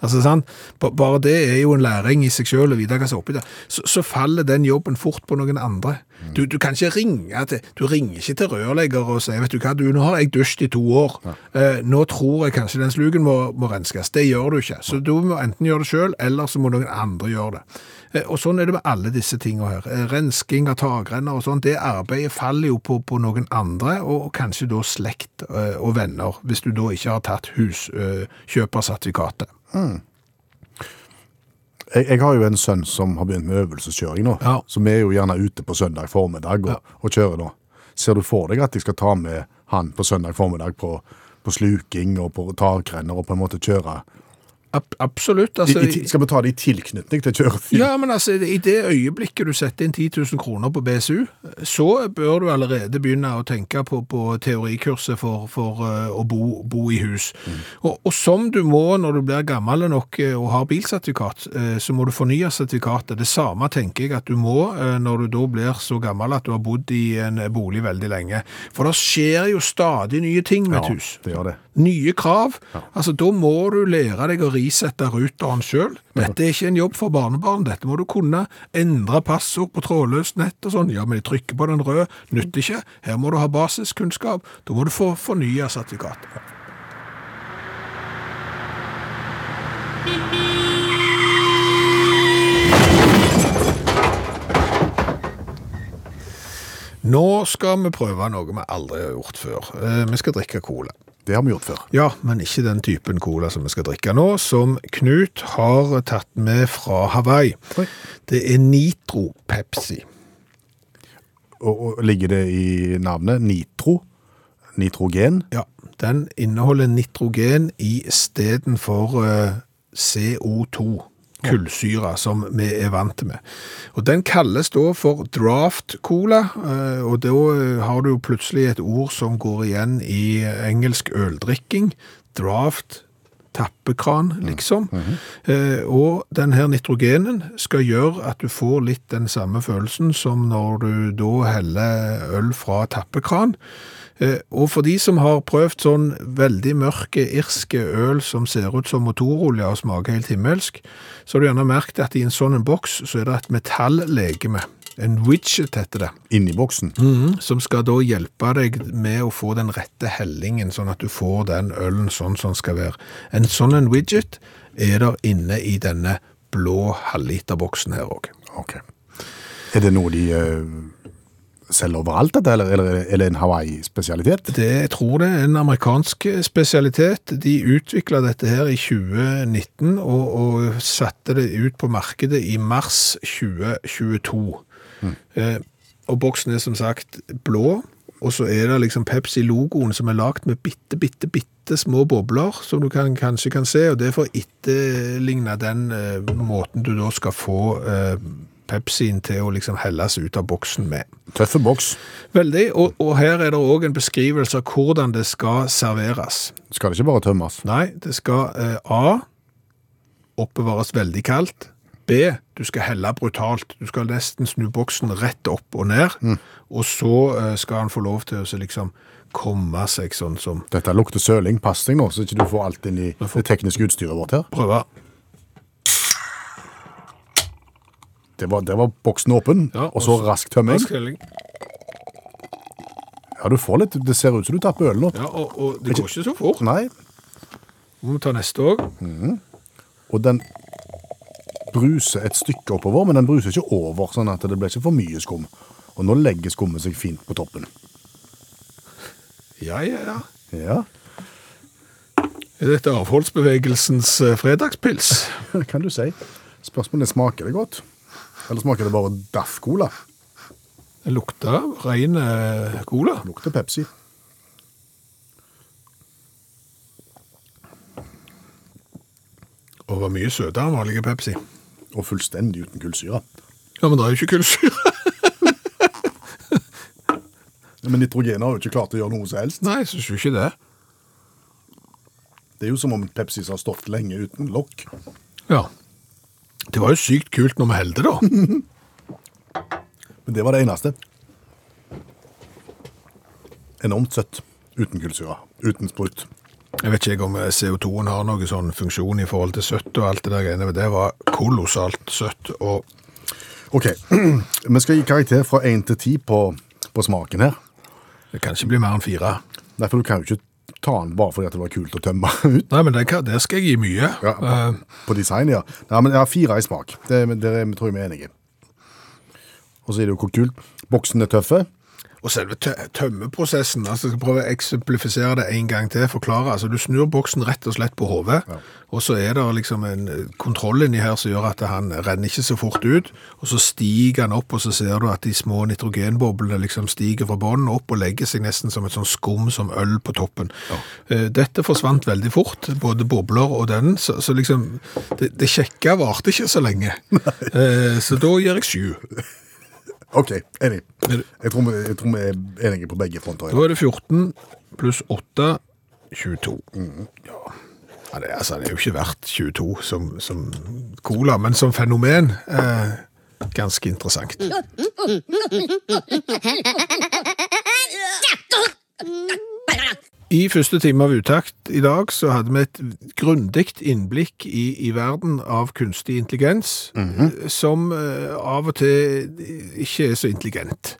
Altså, sant? Bare det er jo en læring i seg selv å vite hva som er oppi der. Så, så faller den jobben fort på noen andre. Du, du kan ikke ringe til Du ringer ikke til rørlegger og sier vet du hva, du, nå har jeg dusjet i to år. Eh, nå tror jeg kanskje den sluken må, må renskes. Det gjør du ikke. Så du må enten gjøre det selv, eller så må noen andre gjøre det. Eh, Og sånn er det med alle disse tingene her. Eh, Rensking av takrenner og sånn, det arbeidet faller jo på, på noen andre, og kanskje da slekt eh, og venner, hvis du da ikke har tatt huskjøpersertifikatet. Jeg, jeg har jo en sønn som har begynt med øvelseskjøring nå, Ja. så vi er jo gjerne ute på søndag formiddag og, og kjører nå. Ser du for deg at jeg skal ta med han på søndag formiddag på, på sluking og på takrenner og på en måte kjøre? Ab absolutt. Altså, i, i, skal vi ta det i tilknytning til kjøretid? Ja, men altså, i det øyeblikket du setter inn 10 000 kroner på BSU, så bør du allerede begynne å tenke på, på teorikurset for, for uh, å bo, bo i hus. Og, og som du må når du blir gammel nok eh, og har bilsertifikat, uh, så må du fornye sertifikatet. Det samme tenker jeg at du må uh, når du da blir så gammel at du har bodd i en bolig veldig lenge. For det skjer jo stadig nye ting med et Ja, hus det gjør det. nye krav. Altså, Da må du lære deg å frisette ruteren sjøl. Dette er ikke en jobb for barnebarn, dette må du kunne. Endre passord på trådløst nett og sånn. Ja, men jeg trykker på den røde, nytter ikke. Her må du ha basiskunnskap. Da må du få fornya sertifikatet. Nå skal vi prøve noe vi aldri har gjort før. Eh, vi skal drikke cola. Det har vi gjort før. Ja, men ikke den typen cola som vi skal drikke nå, som Knut har tatt med fra Hawaii. Oi. Det er Nitro Pepsi. Og, og ligger det i navnet nitro? Nitrogen? Ja, den inneholder nitrogen i stedet for eh, CO2, kullsyre, som vi er vant med. Og den kalles da for draft cola, eh, og da eh, har du jo plutselig et ord som går igjen i engelsk øldrikking. Draft, tappekran, liksom. Eh, og den her nitrogenen skal gjøre at du får litt den samme følelsen som når du da heller øl fra tappekran. Eh, Og for de som har prøvd sånn veldig mørke irske øl som ser ut som motorolje og smaker helt himmelsk, så har du gjerne merket at i en sånn en boks så er det et metalllegeme. En widget heter det. Inni boksen? Som skal da hjelpe deg med å få den rette hellingen, sånn at du får den ølen sånn som den skal være. En sånn en widget er der inne i denne blå halvliterboksen her òg. Ok. Er det noe de eh, selger overalt, dette, eller, eller er det en Hawaii-spesialitet? Det, jeg tror det er en amerikansk spesialitet. De utvikla dette her i 2019 og, og satte det ut på markedet i mars 2022. Eh, og boksen er som sagt blå, og så er det liksom Pepsi-logoen som er lagt med bitte, bitte, bitte små bobler, som du kan, kanskje kan se, og det er for å etterligne den eh, måten du da skal få eh, Pepsien til å liksom helles ut av boksen med. Tøffe boks. Veldig, og, og her er det òg en beskrivelse av hvordan det skal serveres. Skal det ikke bare tømmes? Nei, det skal eh, A. Oppbevares veldig kaldt. B. Du skal helle brutalt. Du skal nesten snu boksen rett opp og ned. Og så eh, skal han få lov til å så liksom komme seg sånn som Dette lukter søling. Pass deg nå, så ikke du får alt inn i det tekniske utstyret vårt her. Prøve. Det var, det var boksen åpen, Ja, og så rask tømming. Rask. Ja, du får litt, det ser ut som du tapper øl nå. Ja, og, og det går ikke så fort. Nei, Vi må ta neste òg. og den bruser et stykke oppover, men den bruser ikke over, sånn at det blir ikke for mye skum. Og nå legger skummet seg fint på toppen. Ja, ja, ja. Ja, Er dette avholdsbevegelsens eh, fredagspils? kan du si. Spørsmålet er, smaker det godt? Eller smaker det bare Daff-cola? Det lukter ren eh, cola. Lukter Pepsi. Og var mye søtere enn vanlig Pepsi. Og fullstendig uten kullsyre. Ja, men det er jo ikke kullsyre. Men nitrogen har jo ikke klart å gjøre noe som helst. Nei, jeg syns jo ikke det. Det er jo som om Pepsi har stått lenge uten lokk. Ja. Det var jo sykt kult når vi heldte, da. Men det var det eneste. Enormt søtt. Uten kullsyre. Uten sprut. Jeg vet ikke om CO2-en har noen sånn funksjon i forhold til søtt og alt det der greiene, men det var kolossalt søtt. Og Ok, vi skal gi karakter fra 1 til 10 på, på smaken her. det kan ikke bli mer enn fire. Nei, for du kan jo ikke ta den bare fordi det var kult å tømme ut. Nei, men det, det skal jeg gi mye. Ja, på, på design, ja. Nei, men jeg har fire i smak. Det, det tror jeg vi er enige. Og så er det jo hvor kult. Boksen er tøffe. Og selve tø tømmeprosessen, altså jeg skal prøve å eksemplifisere det en gang til, forklare. Altså du snur boksen rett og slett på hodet, og så er det liksom en eh, kontroll inni her som gjør at han renner ikke så fort ut, og så stiger han opp, og så ser du at de små nitrogenboblene liksom stiger fra bånden opp og legger seg nesten som et sånn skum som øl på toppen. Ja. Dette forsvant veldig fort, både bobler og den, så, så liksom, det, det kjekke varte ikke så lenge. Nei. Så da gir jeg sju. Ok, enig. Jeg tror, vi, jeg tror vi er enige på begge fronter. Da er det 14 pluss 8, 22. Ja. Ja, det, er- altså, det er jo ikke verdt 22 som, som cola, men som fenomen eh, ganske interessant. I første time av Utakt i dag så hadde vi et grundig innblikk i, i verden av kunstig intelligens, eh, som eh, av og til ikke er så intelligent.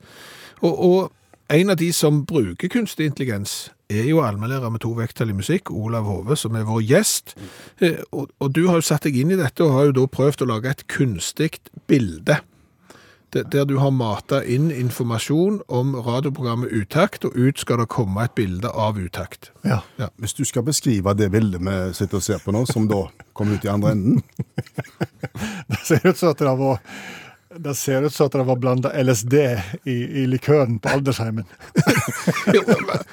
Og, og en av de som bruker kunstig intelligens, er jo allmennlærer med to vekttall i musikk, Olav Hove, som er vår gjest. Eh, Og, og du har jo satt deg inn i dette, og har jo da prøvd å lage et kunstig bilde. Der, du har mata inn informasjon om radioprogrammet Utakt, og ut skal det komme et bilde av Utakt. Ja. Hvis du skal beskrive det bildet vi sitter og ser på nå, som da kom ut i andre enden Det ser ut som at det var det ser ut som at det var blanda LSD i, i likøren på aldersheimen.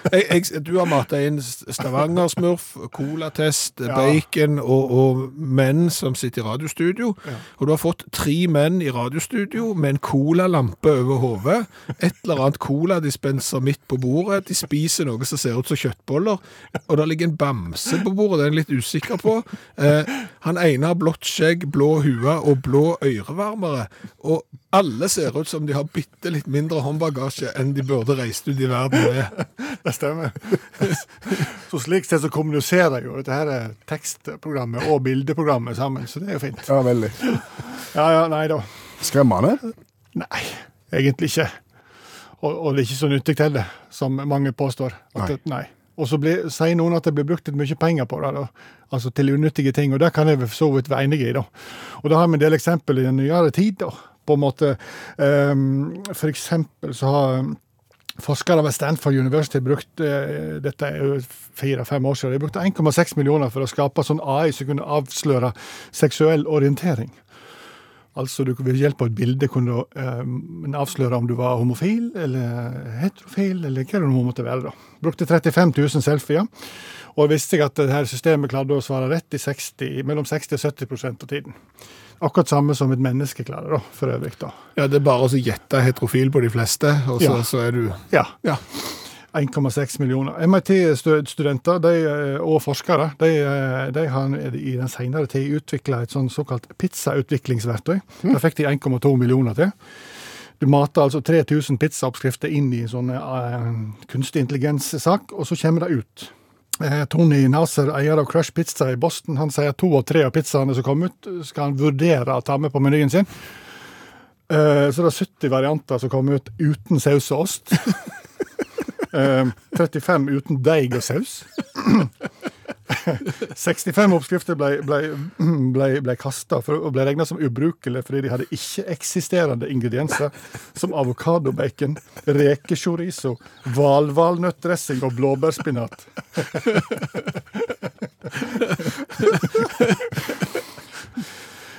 Du har mata inn Stavanger-smurf, colatest, bacon og, og menn som sitter i radiostudio. Og du har fått tre menn i radiostudio med en colalampe over hodet. Et eller annet coladispenser midt på bordet. De spiser noe som ser ut som kjøttboller. Og det ligger en bamse på bordet, den er jeg litt usikker på. Eh, han ene har blått skjegg, blå hue og blå ørevarmere. Og alle ser ut som de har bitte litt mindre håndbagasje enn de burde reist ut i verden med. Det stemmer. Så slik sett så kommuniserer jo dette her tekstprogrammet og bildeprogrammet sammen, så det er jo fint. Ja, veldig. Ja, ja, nei da. Skremmende. Nei, egentlig ikke. Og, og det er ikke så nyttig heller, som mange påstår. At Nei. Det, nei. Og så blir- sier noen at det blir brukt litt mye penger på det, da. altså til unyttige ting, og det kan jeg for så vidt være enig i. da. Og da har vi en del eksempel i den nyere tid. da. På en måte, um, For eksempel så har forskere ved Stanford University brukt eh, dette er jo fire-fem år siden, de brukte 1,6 millioner for å skape sånn AI som kunne avsløre seksuell orientering. Altså du ved hjelp av et bilde kunne du eh, avsløre om du var homofil eller heterofil, eller hva det nå måtte være. da. Brukte 35 000 selfier, og visste jeg at det her systemet klarte å svare rett i 60, mellom 60 og 70 prosent av tiden. Akkurat samme som et menneske klarer, da, for øvrig. da. Ja, Det er bare å gjette heterofil på de fleste, og så, Ja. så er du Ja. Ja. 1,6 millioner. MIT-studenter eh, og forskere de, eh, de har i den senere tid utvikla et sånn såkalt pizzautviklingsverktøy. Det fikk de 1,2 millioner til. Du mater altså 3000 pizzaoppskrifter inn i en sånn uh, kunstig intelligens-sak, og så kommer det ut. Eh, Tony Naser, eier av Crush Pizza i Boston, han sier to av tre av pizzaene som kom ut, skal han vurdere å ta med på menyen sin. Eh, Så det er 70 varianter som kom ut uten saus og ost. Eh, 35 uten deig og saus. 65 oppskrifter ble, ble, ble, ble kasta og ble regna som ubrukelige fordi de hadde ikke-eksisterende ingredienser som avokadobacon, rekechorizo, hvalvalnøttdressing og blåbærspinat.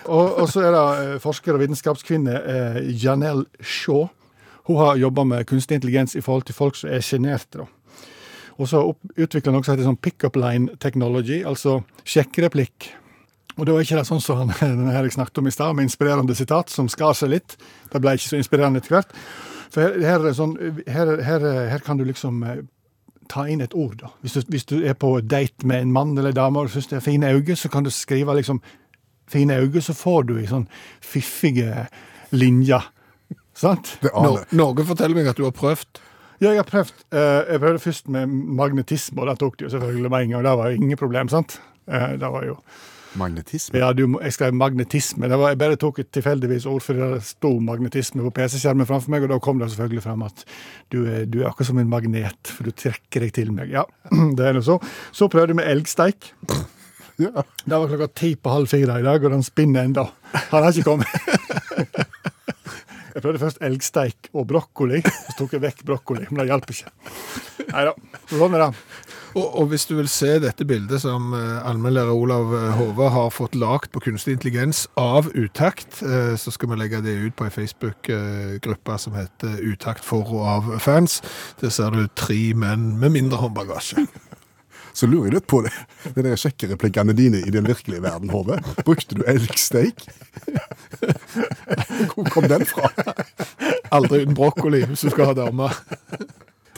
Og, og så er det eh, forsker og vitenskapskvinne eh, Janelle Shaw. Hun har jobba med kunstig intelligens i forhold til folk som er sjenerte. Og så utvikla noe som heter sånn pick-up line technology, altså sjekkereplikk. Og da er ikke det sånn som han, den her jeg snakket om i stad, med inspirerende sitat, som skar seg litt. Det ble ikke så inspirerende etter hvert. For her, her, er sånn, her, her, her kan du liksom eh, ta inn et ord. da. Hvis du, hvis du er på date med en mann eller en dame og du syns det er fine øyne, så kan du skrive liksom fine øyne, så får du i sånn fiffige linjer. Sant? Noen forteller meg at du har prøvd. Ja, jeg har prøvd. Eh, jeg prøvde først med magnetisme, og det tok de jo selvfølgelig med en gang. Det var jo ingen problem, sant? Eh, det var jo, Magnetisme. ja, du, jeg skrev magnetisme. Det var, jeg bare tok et tilfeldigvis ord, fordi det sto magnetisme på PC-skjermen framfor meg, og da kom det selvfølgelig fram at du, er- du er akkurat som en magnet, for du trekker deg til meg. Ja, det er nå så. Så prøvde jeg med elgsteik. Ja. Det var klokka ti på halv fire i dag, og den spinner ennå. Han har ikke kommet. Jeg prøvde først elgsteik og brokkoli, og så tok jeg vekk brokkoli. Men det hjalp ikke. Nei da. Sånn er det. Og, og hvis du vil se dette bildet som eh, allmennlærer Olav eh, Hove har fått lagt på kunstig intelligens av Utakt, eh, så skal vi legge det ut på ei Facebook-gruppe som heter Utakt for og av fans. Der ser du tre menn med mindre håndbagasje. Så lurer jeg litt på det. Det der kjekke replikkene dine i den virkelige verden, Hove. Brukte du elgsteik? Hvor kom den fra? Aldri uten brokkoli hvis du skal ha dame.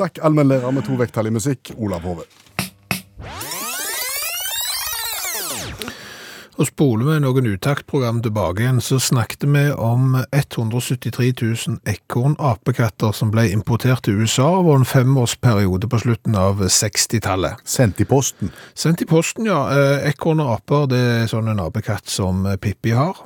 Takk, allmennlærer med to vekttall i musikk, Olav Hove. Og spoler vi noen utaktprogram tilbake igjen, så snakket vi om 173 000 ekorn-apekatter som ble importert til USA over en femårsperiode på slutten av 60-tallet. Sendt i posten. Sendt i posten, ja. Eh, Ekorn og aper, det er sånn en apekatt som Pippi har.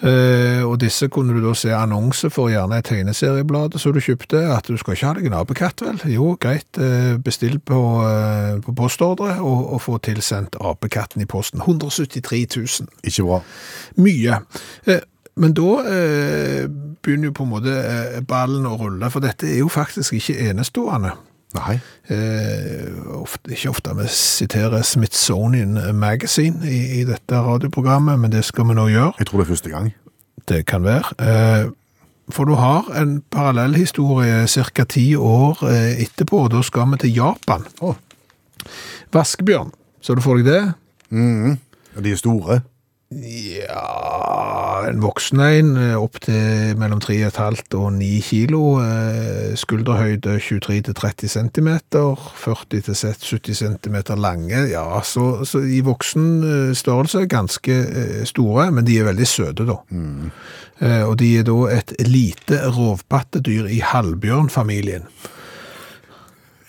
Eh, og disse kunne du da se annonse for gjerne et tegneserieblad som du kjøpte, at du skal ikke ha deg apekatt, vel? Jo, greit, eh, bestill på, eh, på postordre og, og få tilsendt apekatten i posten. 173 000. Ikke bra. Mye. Men da eh, begynner jo på en måte ballen å rulle, for dette er jo faktisk ikke enestående. Nei. Eh, ofte, ikke ofte vi siterer Smithsonian Magazine i, i dette radioprogrammet, men det skal vi nå gjøre. Jeg tror det er første gang. Det kan være. Eh, for du har en parallellhistorie ca. ti år eh, etterpå, og da skal vi til Japan. Oh. Vaskebjørn, så du får deg det? Ja, De er store. Ja, en voksen en eh, opp til mellom 3,5 og 9 kilo, eh, skulderhøyde 23-30 cm, 40-70 cm lange, ja, så, så i voksen eh, størrelse ganske store, men de er veldig søte da. Mm. og de er da et lite rovpattedyr i halvbjørnfamilien.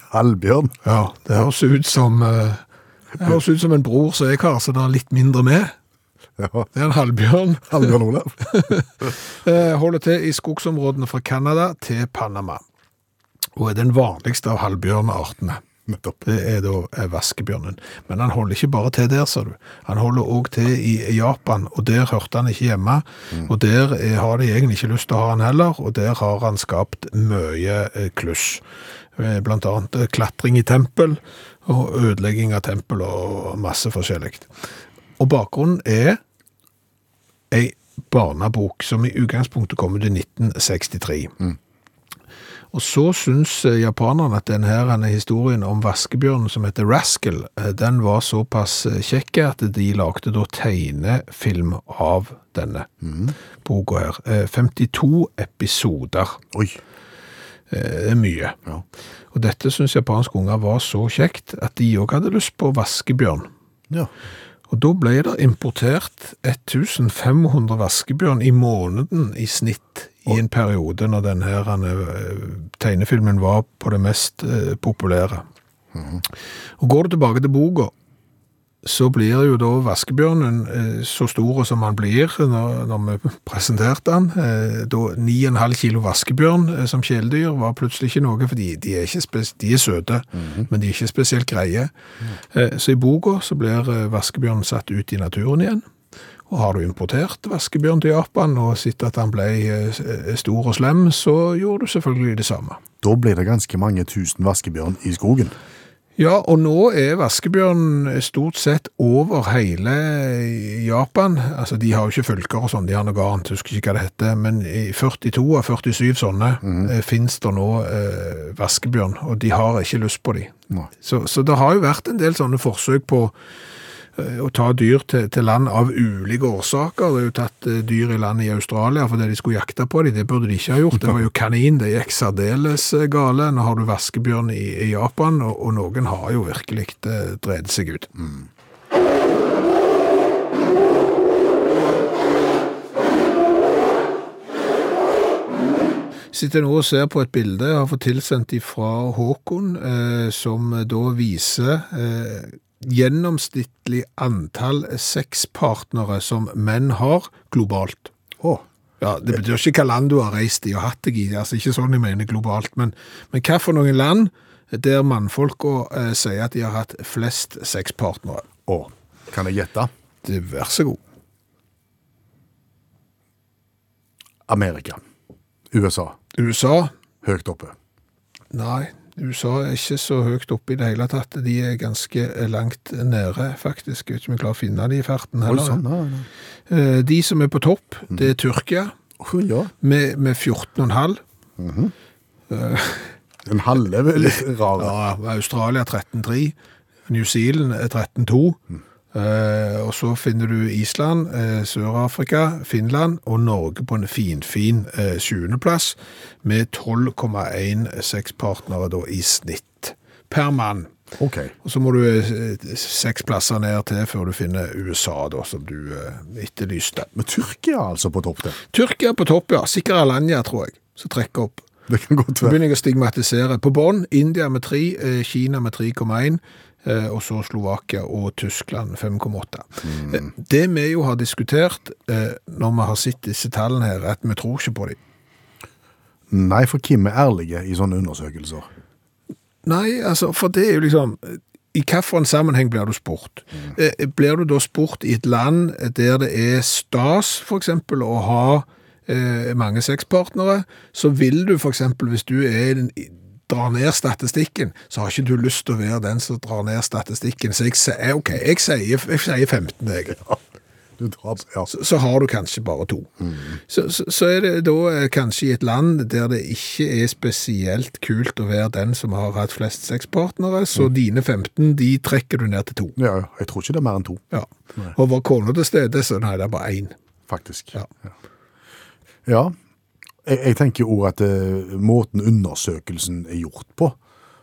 Halvbjørn. Ja, det høres ut som, det høres ut som en bror som jeg har, så det er litt mindre med. Ja. Det er en halvbjørn. Halvbjørn Olav. Eh, holder til i skogsområdene fra Canada til Panama. Og er den vanligste av halvbjørneartene. Nettopp. Det er da eh, vaskebjørnen. Men han holder ikke bare til der, sa du. Han holder også til i Japan, og der hørte han ikke hjemme. Og der eh, har de egentlig ikke lyst til å ha han heller, og der har han skapt mye kluss. Blant annet klatring i tempel, og ødelegging av tempel og masse forskjellig. Og bakgrunnen er barnebok som i utgangspunktet kom ut i 1963. Og så syns eh, japanerne at denne historien om vaskebjørnen som heter Rascal, eh, den var såpass eh, kjekk at de lagde da tegnefilm av denne boka her. Eh, 52 episoder. Oi. Eh, Det er mye. Ja. Og dette syns japanske unger var så kjekt at de òg hadde lyst på vaskebjørn. Ja. Og da ble det importert 1500 vaskebjørn i måneden i snitt i en periode når denne eh, tegnefilmen var på det mest eh, populære. Og går du tilbake til boka, så blir jo da vaskebjørnen eh, så stor som han blir når, når vi presenterte han. Eh, da 9,5 kilo vaskebjørn eh, som kjæledyr var plutselig ikke noe, for de, de, er, de er søte, men de er ikke spesielt greie. Mm. så i boka så blir vaskebjørnen satt ut i naturen igjen. Og har du importert vaskebjørn til Japan og sett at han ble stor og slem, så gjorde du selvfølgelig det samme. Da blir det ganske mange tusen vaskebjørn i skogen. Ja, og nå er vaskebjørn stort sett over hele Japan. Altså, de har jo ikke fylker og sånn, de har noe annet, husker ikke hva det heter, men i 42 av 47 sånne mm. finnes det nå eh, vaskebjørn, og de har ikke lyst på de. Så, så det har jo vært en del sånne forsøk på å ta dyr til, til land av ulike årsaker. Det er jo tatt eh, dyr i land i Australia fordi de skulle jakte på dem. Det burde de ikke ha gjort. Det var jo kanin. Det gikk særdeles eh, gale. Nå har du vaskebjørn i, i Japan, og, og noen har jo virkelig eh, dreid seg ut. sitter nå og ser på et bilde jeg har fått tilsendt fra Håkon, eh, som da viser eh, gjennomsnittlig antall sexpartnere som menn har globalt. Oh. Ja, Det betyr ikke hva land du har reist i og hatt deg i, altså ikke sånn jeg mener globalt, men, men hva for noen land der mannfolka eh, sier at de har hatt flest sexpartnere? å. Kan jeg gjette? Vær så god. Amerika. USA. USA? Høyt oppe. Nei, USA er ikke så høyt oppe i det hele tatt. De er ganske langt nede, faktisk. Jeg vet ikke om jeg klarer å finne de i farten heller. sånn, ja, nei. Eh, De som er på topp, det er Tyrkia, oh, ja. med, med 14,5. En halve er vel litt rar. Ja, Australia 13,3. New Zealand er 13,2. Eh, og så finner du Island, uh, Sør-Afrika, Finland og Norge på en finfin eh, 20. plass med 12,1 sexpartnere da i snitt per mann. Okay. Og så må du uh, seks plasser ned til før du finner USA da, som du eh, etterlyste. Men Tyrkia altså på topp der. Tyrkia på topp, ja. Sikkert Alanya, tror jeg, som trekker opp. Det kan godt være. begynner jeg å stigmatisere. På bånn, India med 3, eh, Kina med 3,1, eh, og så Slovakia og Tyskland 5,8. Mm. Det vi jo har diskutert eh, når vi har sett disse tallene her, er at vi tror ikke på dem. Nei, for hvem er ærlige i sånne undersøkelser. Nei, altså, for det er jo liksom i hvilken sammenheng blir du spurt? Mm. Blir du da spurt i et land der det er stas, eksempel, å ha eh, mange sexpartnere, så vil du eksempel, hvis du er en, drar ned statistikken, så har ikke du lyst til å være den som drar ned statistikken. Så jeg sier, ok, jeg sier, jeg sier 15, jeg. Drar, ja. Så, så har du kanskje bare to. Så, så, så er det da eh, kanskje i et land der det ikke er spesielt kult å være den som har hatt flest sexpartnere, så dine 15, de trekker du ned til to. ja. Jeg tror ikke det er mer enn to, Ja. Og var kona til stede, så nei, det er bare én. faktisk. Ja. Ja. Jeg, jeg tenker òg at eh, måten undersøkelsen er gjort på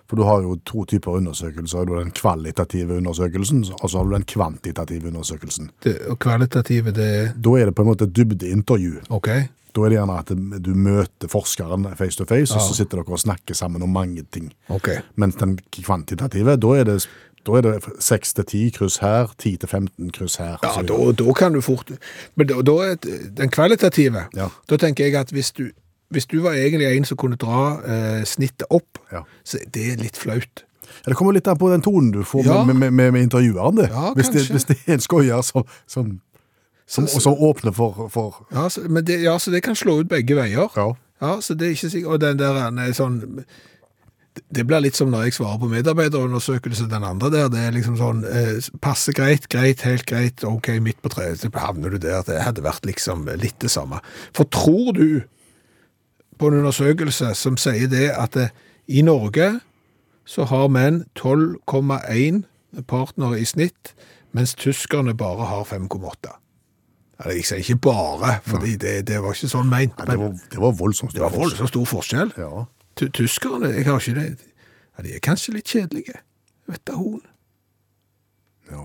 For du har jo to typer undersøkelser. Du har den kvalitative undersøkelsen, og så har du den kvantitative undersøkelsen. Det, og kvalitative, det er Da er det på en måte et dybdeintervju. OK? Da er det gjerne at du møter forskeren face to face, og så sitter dere og snakker sammen om mange ting. ok. Mens den kvantitative, da er det, da er det 6 til 10 kryss her, 10 til 15 kryss her. Ja, da, da kan du fort Men da, da er den kvalitative Ja. Da tenker jeg at hvis du, hvis du var egentlig en som kunne dra eh, snittet opp, Ja. så det er litt flaut. Ja, det kommer litt an på den tonen du får Ja. med, med, med, med intervjueren. Det. Ja, hvis, det, hvis det er en skoier som, som, som, Så- som åpner for, for Ja, så, men det, ja, så det kan slå ut begge veier. Ja. Ja, så det er ikke sikkert. Og den der er sånn Det blir litt som når jeg svarer på medarbeiderundersøkelse, den andre der. Det er liksom sånn eh, Passe greit, greit, helt greit, OK, midt på treet, så havner du der. Det hadde vært liksom litt det samme. For tror du på en undersøkelse som sier det at eh, i Norge så har menn 12,1 partnere i snitt, mens tyskerne bare har 5,8. Eller, Jeg sier ikke bare, for det, det var ikke sånn meint. ja, det, var, det var voldsomt. Det var voldsomt stor forskjell. Ja. Ty- Tyskerne, jeg har ikke det. Ja, de er kanskje litt kjedelige. Vet da hun. ja.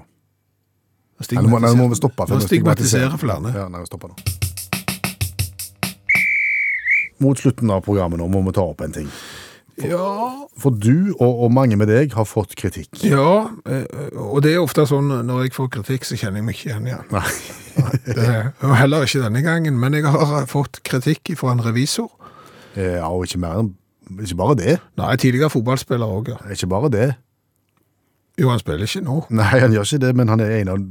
Nå Nei, nå, må, nei, nå må vi stoppe. Nå stigmatiserer flere. Ja, nei, vi stopper nå. Mot slutten av programmet nå må vi ta opp en ting. Ja, For du og, og mange med deg har fått kritikk. ja, eh, og det er ofte sånn når jeg får kritikk, så kjenner jeg meg ikke igjen igjen. Nei. Det, og heller ikke denne gangen, men jeg har fått kritikk fra en revisor. Ja, og ikke mer enn Ikke bare det. Nei, tidligere fotballspiller òg, ja. Ikke bare det. Jo, han spiller ikke nå. Nei, han gjør ikke det, men han er en av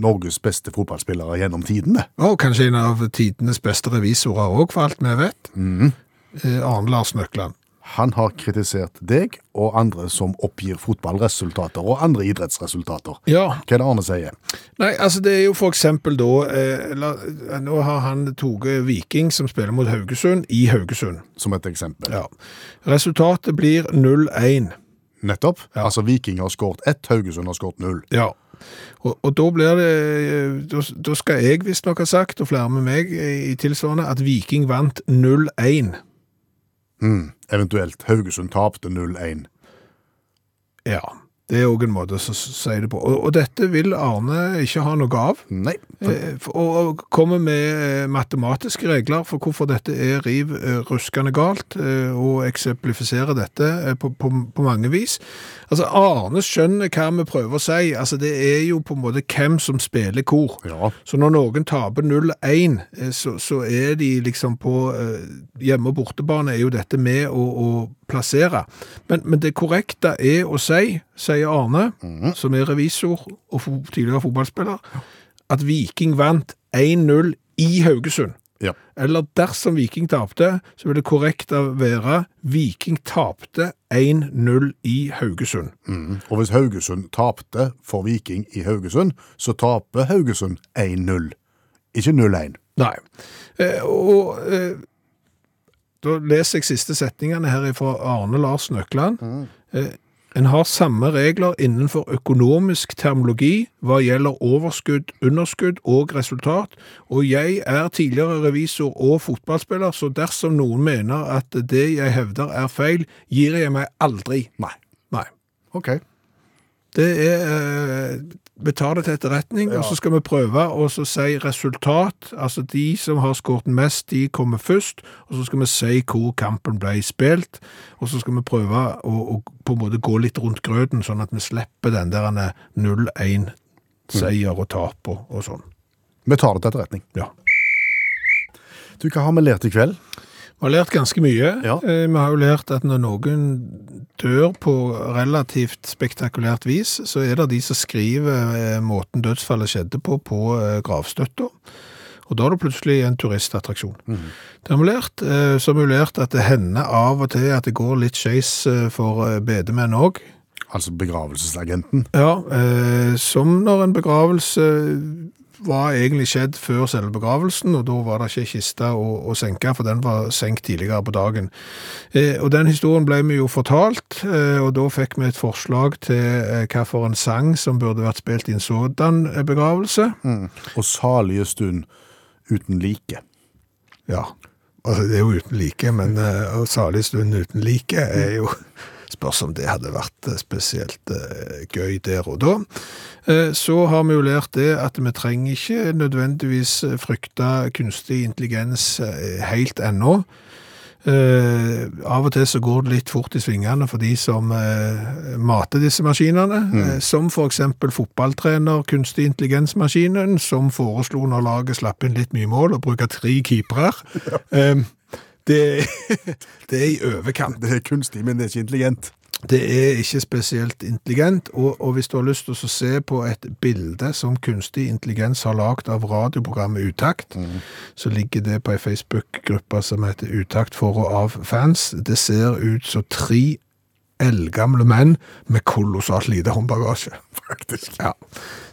Norges beste fotballspillere gjennom tidene. Og kanskje en av tidenes beste revisorer òg, for alt vi vet. Eh, Arne Lars Nøkland. Han har kritisert deg og andre som oppgir fotballresultater og andre idrettsresultater. Ja, Hva er det Arne sier? Nei, altså det er jo eksempel da, eh, la, nå har han tatt Viking som spiller mot Haugesund i Haugesund. Som et eksempel. Ja. Resultatet blir 0-1. Nettopp. Altså Viking har skåret ett, Haugesund har skåret null. Ja. Og, og da blir det, eh, da, da skal jeg visstnok ha sagt, og flere med meg i tilsvarende, at Viking vant 0-1. Mm. Eventuelt Haugesund tapte 0-1. Ja, det er òg en måte å si det på. Og, og dette vil Arne ikke ha noe av. Nei. Eh, for- Og kommer med eh, matematiske regler for hvorfor dette er riv eh, ruskende galt, og eksemplifiserer dette på, på, på mange vis. Altså, Arne skjønner hva vi prøver å si. Altså, det er jo på en måte hvem som spiller hvor. Ja. Så når noen taper 0-1, eh, så, så er de liksom på hjemme- og bortebane er jo dette med å, å plassere. Men, men det korrekte er å si, sier Arne, som er revisor og tidligere fotballspiller, at Viking vant 1-0 i Haugesund. ja. Eller dersom Viking tapte, så vil det korrekt være Viking tapte 1-0 i Haugesund. Mm. Og hvis Haugesund tapte for Viking i Haugesund, så taper Haugesund 1-0. Ikke 0-1. Nei. Eh, og eh, da leser jeg siste setningene her fra Arne Lars Nøkland. Eh, en har samme regler innenfor økonomisk termologi hva gjelder overskudd, underskudd og resultat, og jeg er tidligere revisor og fotballspiller, så dersom noen mener at det jeg hevder er feil, gir jeg meg aldri. Nei. Nei. OK. Det er, eh, vi tar det til etterretning, og så skal vi prøve å si resultat. Altså de som har skåret mest, de kommer først, og så skal vi si hvor kampen ble spilt, og så skal vi prøve å, å på en måte gå litt rundt grøten, sånn at vi slipper den der 0-1 seier og tap og, og sånn. Vi tar det til etterretning. Ja. Du, hva har vi lært i kveld? Vi har lært ganske mye. Ja. Eh, Vi har jo lært at når noen dør på relativt spektakulært vis, så er det de som skriver eh, måten dødsfallet skjedde på på eh, gravstøtta. Og da er det plutselig en turistattraksjon. Det har vi lært. Så har vi lært at det hender av og til at det går litt skeis for bedemenn òg. Altså begravelsesagenten. Ja, eh, som når en begravelse var egentlig skjedd før selve begravelsen, og da var det ikke kiste å, å senke, for den var senkt tidligere på dagen. Eh, og den historien ble vi jo fortalt, eh, og da fikk vi et forslag til eh, hva for en sang som burde vært spilt i en sådan begravelse. begravelse. Og salige stund uten like. Ja, altså det er jo uten like, men eh, og salig stund uten like er jo spørs om det hadde vært eh, spesielt eh, gøy der og da. Eh, Så har vi jo lært det at vi trenger ikke nødvendigvis frykte kunstig intelligens helt ennå. Uh, av og til så går det litt fort i svingene for de som uh, mater disse maskinene, eh, som for eksempel fotballtrener kunstig intelligensmaskinen, som foreslo når laget slapp inn litt mye mål, å bruke tre keepere. Eh, det, det er i overkant. Det er kunstig, men det er ikke intelligent. Det er ikke spesielt intelligent, og, og hvis du har lyst til å se på et bilde som kunstig intelligens har lagt av radioprogrammet Utakt, så ligger det på en Facebook-gruppe som heter Utakt for og av fans. Det ser ut som tre eldgamle menn med kolossalt lite håndbagasje. Faktisk. Ja.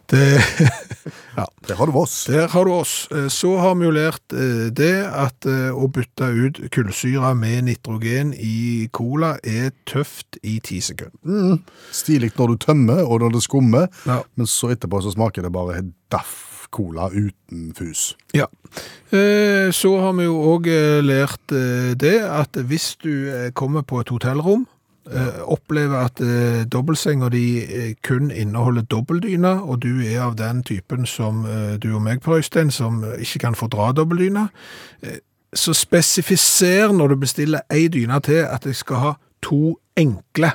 Det, ja. Der har du oss. Der har du oss. Eh, Så har vi jo lært eh, det at eh, å bytte ut kullsyre med nitrogen i cola er tøft i ti sekunder. Stilig når du tømmer og når det skummer, Ja. men så etterpå så smaker det bare daff cola uten fus. Ja. Så har vi jo òg lært det at hvis du kommer på et hotellrom, opplever at eh, dobbeltsenga di eh, kun inneholder dobbeltdyne, og du er av den typen som eh, du og meg, Per Øystein, som eh, ikke kan fordra dobbeltdyne, eh, så spesifiser når du bestiller ei dyne til at jeg skal ha to enkle.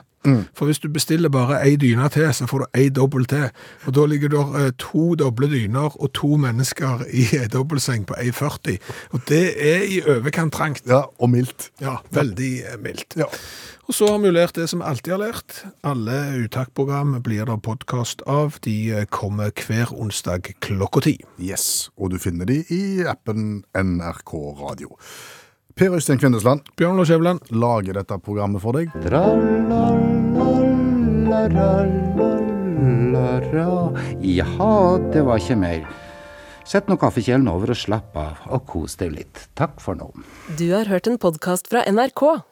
For hvis du bestiller bare ei dyne til, så får du ei dobbel til. Og da ligger det eh, to doble dyner og to mennesker i ei dobbeltseng på ei 40. Og det er i overkant trangt. Ja, og mildt. Ja, veldig eh, mildt. Ja. Og så har vi jo lært det som vi alltid har lært. Alle uttaksprogram blir det podkast av. De eh, kommer hver onsdag klokka ti. Yes, og du finner de i appen NRK Radio. Per Øystein Kvindesland Bjørn Lars Skjæveland. lager dette programmet for deg. Jaha, det var ikke mer. Sett nå kaffekjelen over og slapp av, og kos deg litt. Takk for nå. Du har hørt en podkast fra NRK.